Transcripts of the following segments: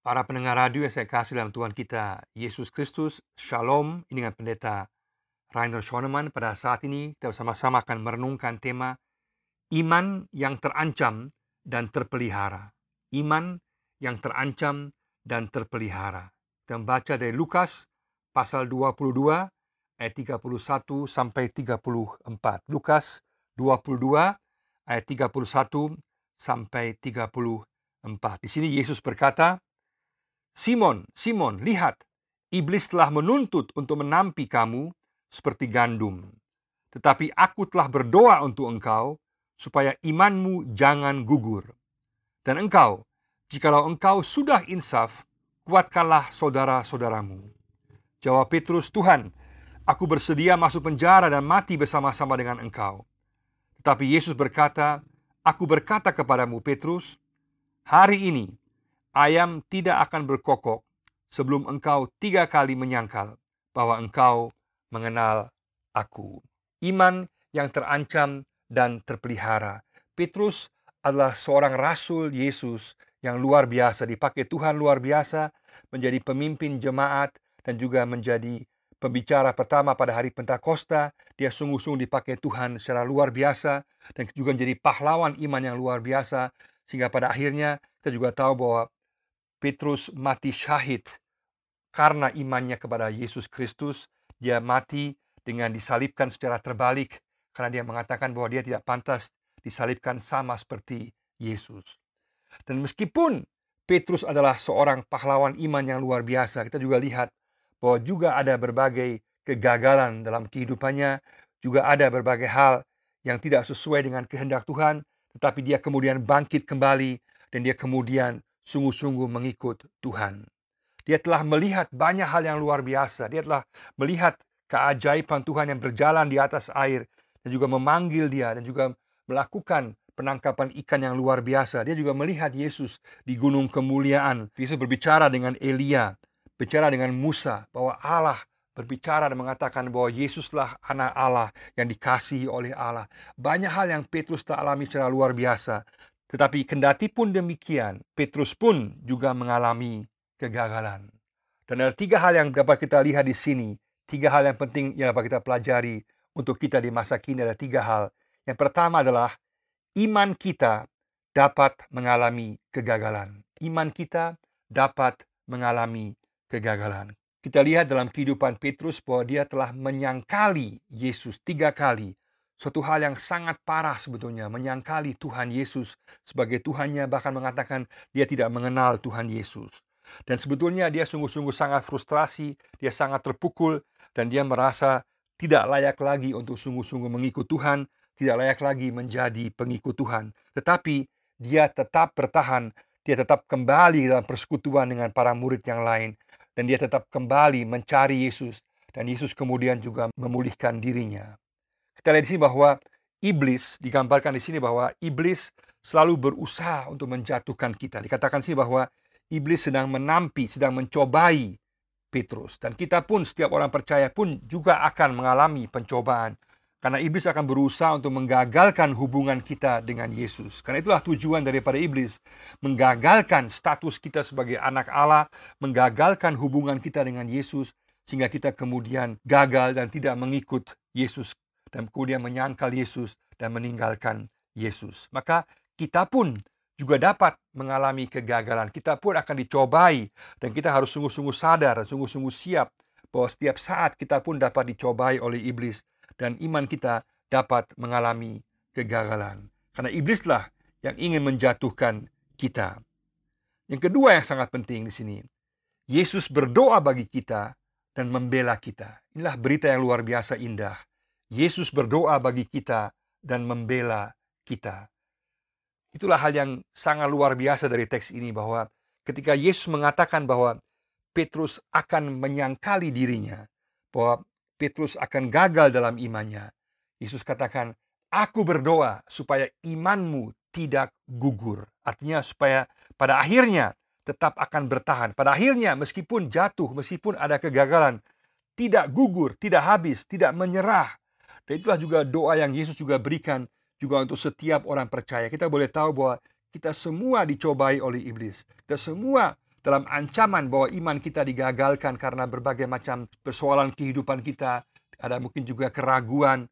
Para pendengar radio yang saya kasih dalam Tuhan kita Yesus Kristus, Shalom. Ini dengan pendeta Rainer Schoenemann. Pada saat ini kita bersama-sama akan merenungkan tema Iman yang terancam dan terpelihara. Iman yang terancam dan terpelihara. Kita membaca dari Lukas pasal 22 ayat 31 sampai 34. Lukas 22 ayat 31 sampai 34. Di sini Yesus berkata, Simon, Simon, lihat, iblis telah menuntut untuk menampi kamu seperti gandum. Tetapi aku telah berdoa untuk engkau, supaya imanmu jangan gugur. Dan engkau, jikalau engkau sudah insaf, kuatkanlah saudara-saudaramu. Jawab Petrus, Tuhan, aku bersedia masuk penjara dan mati bersama-sama dengan engkau. Tetapi Yesus berkata, Aku berkata kepadamu, Petrus, hari ini ayam tidak akan berkokok sebelum engkau tiga kali menyangkal bahwa engkau mengenal aku. Iman yang terancam dan terpelihara. Petrus adalah seorang rasul Yesus yang luar biasa, dipakai Tuhan luar biasa menjadi pemimpin jemaat dan juga menjadi pembicara pertama pada hari Pentakosta. Dia sungguh-sungguh dipakai Tuhan secara luar biasa dan juga menjadi pahlawan iman yang luar biasa sehingga pada akhirnya kita juga tahu bahwa Petrus mati syahid karena imannya kepada Yesus Kristus. Dia mati dengan disalibkan secara terbalik karena dia mengatakan bahwa dia tidak pantas disalibkan sama seperti Yesus. Dan meskipun Petrus adalah seorang pahlawan iman yang luar biasa, kita juga lihat bahwa juga ada berbagai kegagalan dalam kehidupannya, juga ada berbagai hal yang tidak sesuai dengan kehendak Tuhan, tetapi dia kemudian bangkit kembali dan dia kemudian sungguh-sungguh mengikut Tuhan. Dia telah melihat banyak hal yang luar biasa. Dia telah melihat keajaiban Tuhan yang berjalan di atas air dan juga memanggil dia dan juga melakukan penangkapan ikan yang luar biasa. Dia juga melihat Yesus di gunung kemuliaan. Yesus berbicara dengan Elia, bicara dengan Musa bahwa Allah berbicara dan mengatakan bahwa Yesuslah anak Allah yang dikasihi oleh Allah. Banyak hal yang Petrus tak alami secara luar biasa. Tetapi kendati pun demikian, Petrus pun juga mengalami kegagalan. Dan ada tiga hal yang dapat kita lihat di sini. Tiga hal yang penting yang dapat kita pelajari untuk kita di masa kini ada tiga hal. Yang pertama adalah iman kita dapat mengalami kegagalan. Iman kita dapat mengalami kegagalan. Kita lihat dalam kehidupan Petrus bahwa dia telah menyangkali Yesus tiga kali suatu hal yang sangat parah sebetulnya menyangkali Tuhan Yesus sebagai Tuhannya bahkan mengatakan dia tidak mengenal Tuhan Yesus. Dan sebetulnya dia sungguh-sungguh sangat frustrasi, dia sangat terpukul dan dia merasa tidak layak lagi untuk sungguh-sungguh mengikut Tuhan, tidak layak lagi menjadi pengikut Tuhan. Tetapi dia tetap bertahan, dia tetap kembali dalam persekutuan dengan para murid yang lain dan dia tetap kembali mencari Yesus dan Yesus kemudian juga memulihkan dirinya. Kita lihat di sini bahwa iblis digambarkan di sini bahwa iblis selalu berusaha untuk menjatuhkan kita. Dikatakan sini bahwa iblis sedang menampi, sedang mencobai Petrus. Dan kita pun, setiap orang percaya pun juga akan mengalami pencobaan. Karena iblis akan berusaha untuk menggagalkan hubungan kita dengan Yesus. Karena itulah tujuan daripada iblis. Menggagalkan status kita sebagai anak Allah. Menggagalkan hubungan kita dengan Yesus. Sehingga kita kemudian gagal dan tidak mengikut Yesus dan kemudian menyangkal Yesus dan meninggalkan Yesus. Maka kita pun juga dapat mengalami kegagalan. Kita pun akan dicobai dan kita harus sungguh-sungguh sadar sungguh-sungguh siap bahwa setiap saat kita pun dapat dicobai oleh iblis dan iman kita dapat mengalami kegagalan. Karena iblislah yang ingin menjatuhkan kita. Yang kedua yang sangat penting di sini, Yesus berdoa bagi kita dan membela kita. Inilah berita yang luar biasa indah. Yesus berdoa bagi kita dan membela kita. Itulah hal yang sangat luar biasa dari teks ini bahwa ketika Yesus mengatakan bahwa Petrus akan menyangkali dirinya, bahwa Petrus akan gagal dalam imannya. Yesus katakan, "Aku berdoa supaya imanmu tidak gugur." Artinya supaya pada akhirnya tetap akan bertahan. Pada akhirnya meskipun jatuh, meskipun ada kegagalan, tidak gugur, tidak habis, tidak menyerah, dan itulah juga doa yang Yesus juga berikan juga untuk setiap orang percaya. Kita boleh tahu bahwa kita semua dicobai oleh iblis. Kita semua dalam ancaman bahwa iman kita digagalkan karena berbagai macam persoalan kehidupan kita, ada mungkin juga keraguan,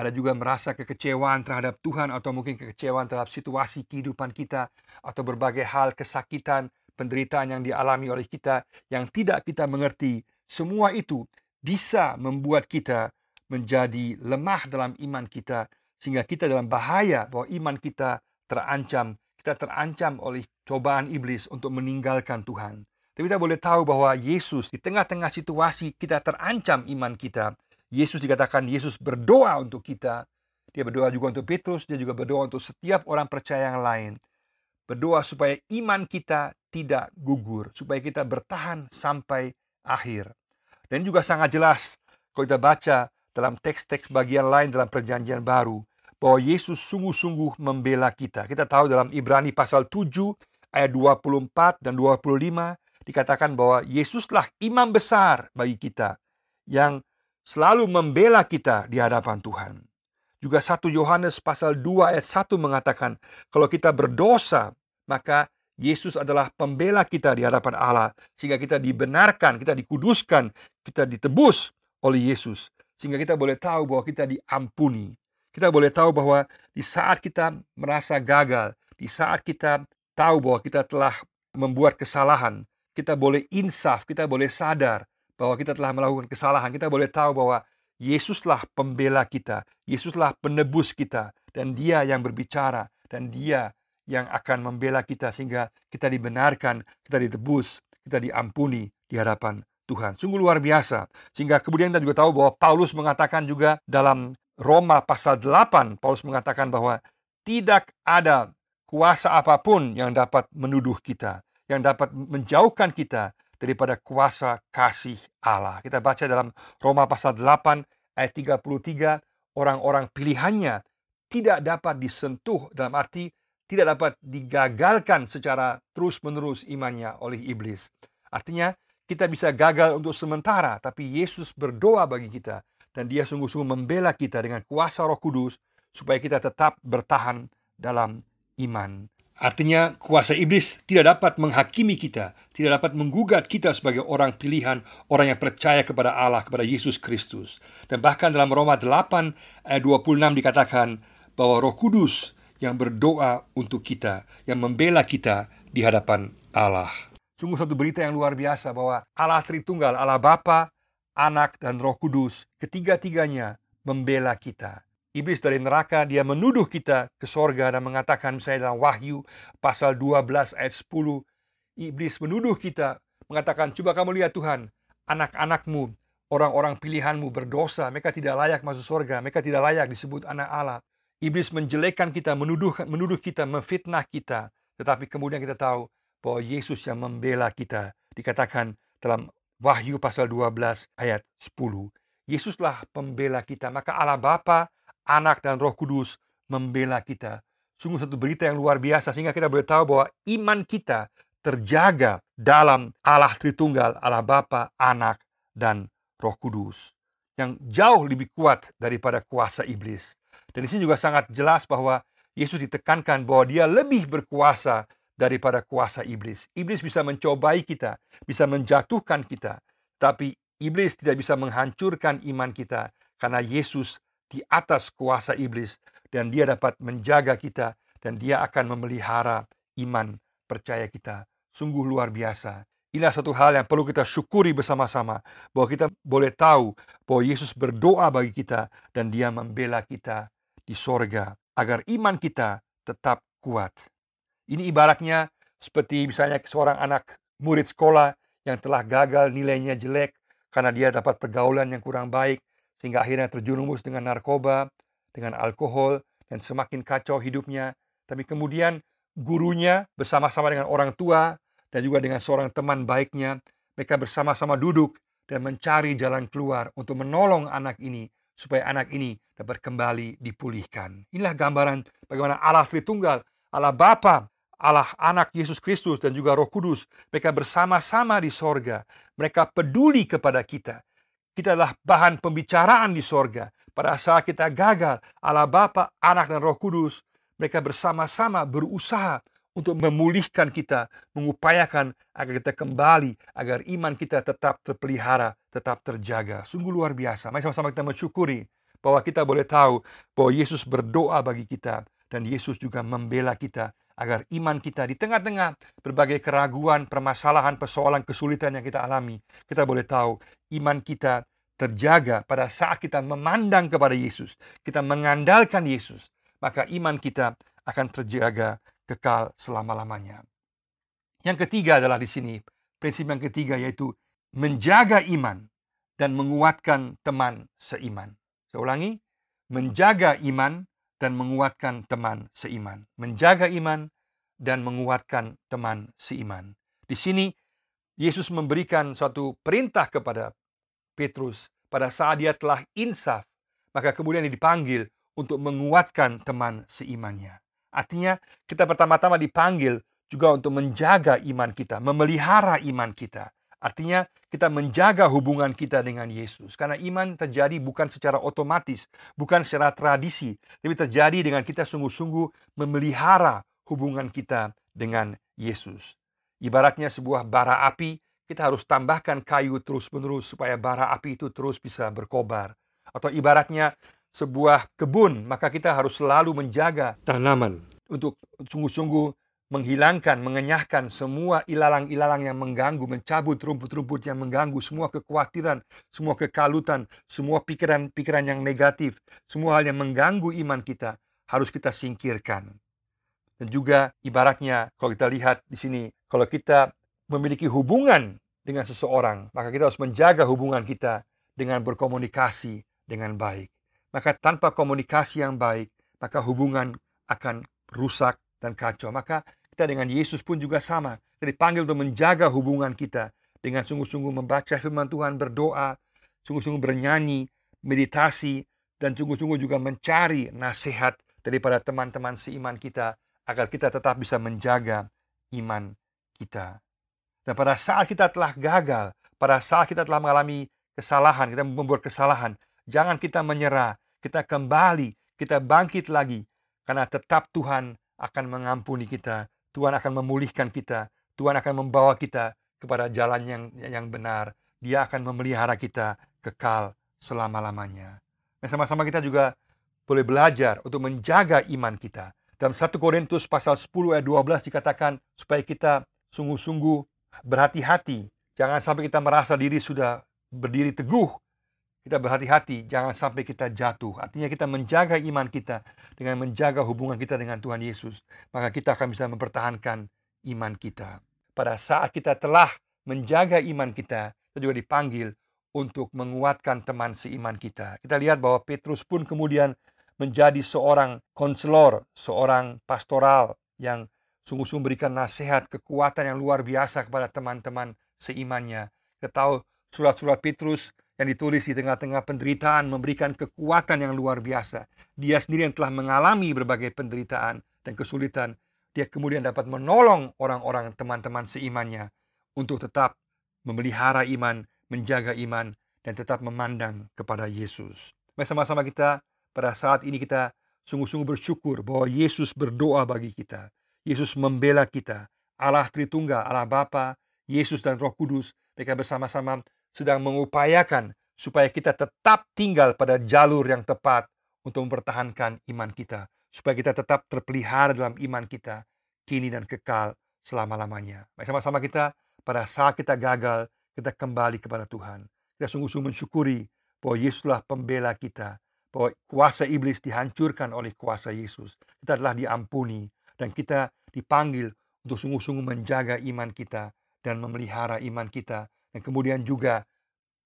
ada juga merasa kekecewaan terhadap Tuhan atau mungkin kekecewaan terhadap situasi kehidupan kita atau berbagai hal kesakitan, penderitaan yang dialami oleh kita yang tidak kita mengerti. Semua itu bisa membuat kita menjadi lemah dalam iman kita sehingga kita dalam bahaya bahwa iman kita terancam kita terancam oleh cobaan iblis untuk meninggalkan Tuhan. Tapi kita boleh tahu bahwa Yesus di tengah-tengah situasi kita terancam iman kita. Yesus dikatakan Yesus berdoa untuk kita. Dia berdoa juga untuk Petrus, dia juga berdoa untuk setiap orang percaya yang lain. Berdoa supaya iman kita tidak gugur, supaya kita bertahan sampai akhir. Dan juga sangat jelas kalau kita baca dalam teks-teks bagian lain dalam perjanjian baru, bahwa Yesus sungguh-sungguh membela kita. Kita tahu dalam Ibrani pasal 7 ayat 24 dan 25 dikatakan bahwa Yesuslah imam besar bagi kita yang selalu membela kita di hadapan Tuhan. Juga 1 Yohanes pasal 2 ayat 1 mengatakan kalau kita berdosa maka Yesus adalah pembela kita di hadapan Allah sehingga kita dibenarkan, kita dikuduskan, kita ditebus oleh Yesus sehingga kita boleh tahu bahwa kita diampuni kita boleh tahu bahwa di saat kita merasa gagal, di saat kita tahu bahwa kita telah membuat kesalahan, kita boleh insaf, kita boleh sadar bahwa kita telah melakukan kesalahan. Kita boleh tahu bahwa Yesuslah pembela kita, Yesuslah penebus kita, dan Dia yang berbicara, dan Dia yang akan membela kita sehingga kita dibenarkan, kita ditebus, kita diampuni di hadapan Tuhan. Sungguh luar biasa. Sehingga kemudian kita juga tahu bahwa Paulus mengatakan juga dalam Roma pasal 8 Paulus mengatakan bahwa tidak ada kuasa apa pun yang dapat menuduh kita, yang dapat menjauhkan kita daripada kuasa kasih Allah. Kita baca dalam Roma pasal 8 ayat 33, orang-orang pilihannya tidak dapat disentuh dalam arti tidak dapat digagalkan secara terus-menerus imannya oleh iblis. Artinya, kita bisa gagal untuk sementara, tapi Yesus berdoa bagi kita dan dia sungguh-sungguh membela kita dengan kuasa Roh Kudus supaya kita tetap bertahan dalam iman. Artinya kuasa iblis tidak dapat menghakimi kita, tidak dapat menggugat kita sebagai orang pilihan, orang yang percaya kepada Allah, kepada Yesus Kristus. Dan bahkan dalam Roma 8 ayat 26 dikatakan bahwa Roh Kudus yang berdoa untuk kita, yang membela kita di hadapan Allah. Sungguh satu berita yang luar biasa bahwa Allah Tritunggal, Allah Bapa, Anak, dan Roh Kudus, ketiga-tiganya membela kita. Iblis dari neraka, dia menuduh kita ke sorga dan mengatakan misalnya dalam Wahyu pasal 12 ayat 10, Iblis menuduh kita, mengatakan, coba kamu lihat Tuhan, anak-anakmu, orang-orang pilihanmu berdosa, mereka tidak layak masuk sorga, mereka tidak layak disebut anak Allah. Iblis menjelekkan kita, menuduh, menuduh kita, memfitnah kita. Tetapi kemudian kita tahu bahwa Yesus yang membela kita. Dikatakan dalam Wahyu pasal 12 ayat 10. Yesuslah pembela kita, maka Allah Bapa, Anak dan Roh Kudus membela kita. Sungguh satu berita yang luar biasa sehingga kita boleh tahu bahwa iman kita terjaga dalam Allah Tritunggal, Allah Bapa, Anak dan Roh Kudus yang jauh lebih kuat daripada kuasa iblis. Dan di sini juga sangat jelas bahwa Yesus ditekankan bahwa dia lebih berkuasa daripada kuasa iblis. Iblis bisa mencobai kita, bisa menjatuhkan kita, tapi iblis tidak bisa menghancurkan iman kita karena Yesus di atas kuasa iblis dan dia dapat menjaga kita dan dia akan memelihara iman percaya kita. Sungguh luar biasa. Inilah satu hal yang perlu kita syukuri bersama-sama bahwa kita boleh tahu bahwa Yesus berdoa bagi kita dan dia membela kita di sorga agar iman kita tetap kuat. Ini ibaratnya seperti misalnya seorang anak murid sekolah yang telah gagal nilainya jelek karena dia dapat pergaulan yang kurang baik sehingga akhirnya terjerumus dengan narkoba, dengan alkohol dan semakin kacau hidupnya. Tapi kemudian gurunya bersama-sama dengan orang tua dan juga dengan seorang teman baiknya, mereka bersama-sama duduk dan mencari jalan keluar untuk menolong anak ini supaya anak ini dapat kembali dipulihkan. Inilah gambaran bagaimana Allah Tritunggal, Allah Bapa Allah anak Yesus Kristus dan juga roh kudus. Mereka bersama-sama di sorga. Mereka peduli kepada kita. Kita adalah bahan pembicaraan di sorga. Pada saat kita gagal, Allah Bapa, Anak dan Roh Kudus, mereka bersama-sama berusaha untuk memulihkan kita, mengupayakan agar kita kembali, agar iman kita tetap terpelihara, tetap terjaga. Sungguh luar biasa. Mari sama-sama kita mensyukuri bahwa kita boleh tahu bahwa Yesus berdoa bagi kita dan Yesus juga membela kita agar iman kita di tengah-tengah berbagai keraguan, permasalahan, persoalan, kesulitan yang kita alami, kita boleh tahu iman kita terjaga pada saat kita memandang kepada Yesus, kita mengandalkan Yesus, maka iman kita akan terjaga kekal selama-lamanya. Yang ketiga adalah di sini, prinsip yang ketiga yaitu menjaga iman dan menguatkan teman seiman. Saya ulangi, menjaga iman dan menguatkan teman seiman. Menjaga iman dan menguatkan teman seiman. Di sini Yesus memberikan suatu perintah kepada Petrus pada saat dia telah insaf, maka kemudian dia dipanggil untuk menguatkan teman seimannya. Artinya kita pertama-tama dipanggil juga untuk menjaga iman kita, memelihara iman kita. Artinya kita menjaga hubungan kita dengan Yesus. Karena iman terjadi bukan secara otomatis, bukan secara tradisi, tapi terjadi dengan kita sungguh-sungguh memelihara hubungan kita dengan Yesus. Ibaratnya sebuah bara api, kita harus tambahkan kayu terus-menerus supaya bara api itu terus bisa berkobar. Atau ibaratnya sebuah kebun, maka kita harus selalu menjaga tanaman untuk sungguh-sungguh menghilangkan, mengenyahkan semua ilalang-ilalang yang mengganggu, mencabut rumput-rumput yang mengganggu, semua kekhawatiran, semua kekalutan, semua pikiran-pikiran yang negatif, semua hal yang mengganggu iman kita harus kita singkirkan. Dan juga ibaratnya kalau kita lihat di sini, kalau kita memiliki hubungan dengan seseorang, maka kita harus menjaga hubungan kita dengan berkomunikasi dengan baik. Maka tanpa komunikasi yang baik, maka hubungan akan rusak dan kacau. Maka kita dengan Yesus pun juga sama. Kita dipanggil untuk menjaga hubungan kita dengan sungguh-sungguh membaca firman Tuhan, berdoa, sungguh-sungguh bernyanyi, meditasi, dan sungguh-sungguh juga mencari nasihat daripada teman-teman seiman kita agar kita tetap bisa menjaga iman kita. Dan pada saat kita telah gagal, pada saat kita telah mengalami kesalahan, kita membuat kesalahan, jangan kita menyerah, kita kembali, kita bangkit lagi, karena tetap Tuhan akan mengampuni kita, Tuhan akan memulihkan kita. Tuhan akan membawa kita kepada jalan yang yang benar. Dia akan memelihara kita kekal selama-lamanya. Dan sama-sama kita juga boleh belajar untuk menjaga iman kita. Dalam 1 Korintus pasal 10 ayat 12 dikatakan supaya kita sungguh-sungguh berhati-hati. Jangan sampai kita merasa diri sudah berdiri teguh kita berhati-hati jangan sampai kita jatuh. Artinya kita menjaga iman kita dengan menjaga hubungan kita dengan Tuhan Yesus, maka kita akan bisa mempertahankan iman kita. Pada saat kita telah menjaga iman kita, kita juga dipanggil untuk menguatkan teman seiman kita. Kita lihat bahwa Petrus pun kemudian menjadi seorang konselor, seorang pastoral yang sungguh-sungguh berikan nasihat, kekuatan yang luar biasa kepada teman-teman seimannya. Kita tahu surat-surat Petrus yang ditulis di tengah-tengah penderitaan memberikan kekuatan yang luar biasa. Dia sendiri yang telah mengalami berbagai penderitaan dan kesulitan, dia kemudian dapat menolong orang-orang teman-teman seimannya untuk tetap memelihara iman, menjaga iman, dan tetap memandang kepada Yesus. Mari sama-sama kita pada saat ini kita sungguh-sungguh bersyukur bahwa Yesus berdoa bagi kita. Yesus membela kita. Allah Tritunggal, Allah Bapa, Yesus dan Roh Kudus, mereka bersama-sama sedang mengupayakan supaya kita tetap tinggal pada jalur yang tepat untuk mempertahankan iman kita, supaya kita tetap terpelihara dalam iman kita kini dan kekal selama-lamanya. Mari sama-sama kita pada saat kita gagal, kita kembali kepada Tuhan. Kita sungguh-sungguh mensyukuri bahwa Yesuslah pembela kita, bahwa kuasa iblis dihancurkan oleh kuasa Yesus. Kita telah diampuni dan kita dipanggil untuk sungguh-sungguh menjaga iman kita dan memelihara iman kita dan kemudian juga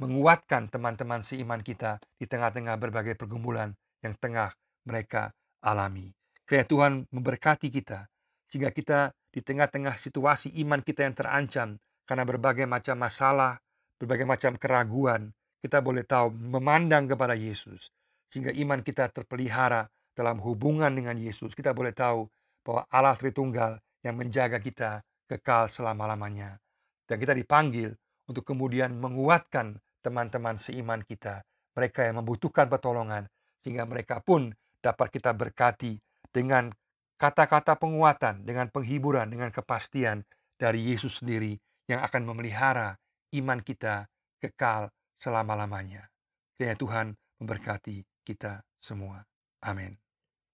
menguatkan teman-teman seiman kita di tengah-tengah berbagai pergumulan yang tengah mereka alami. Kiranya Tuhan memberkati kita sehingga kita di tengah-tengah situasi iman kita yang terancam karena berbagai macam masalah, berbagai macam keraguan, kita boleh tahu memandang kepada Yesus sehingga iman kita terpelihara dalam hubungan dengan Yesus. Kita boleh tahu bahwa Allah Tritunggal yang menjaga kita kekal selama-lamanya. Dan kita dipanggil untuk kemudian menguatkan teman-teman seiman kita, mereka yang membutuhkan pertolongan, sehingga mereka pun dapat kita berkati dengan kata-kata penguatan, dengan penghiburan, dengan kepastian dari Yesus sendiri yang akan memelihara iman kita kekal selama-lamanya. Kiranya Tuhan memberkati kita semua. Amin.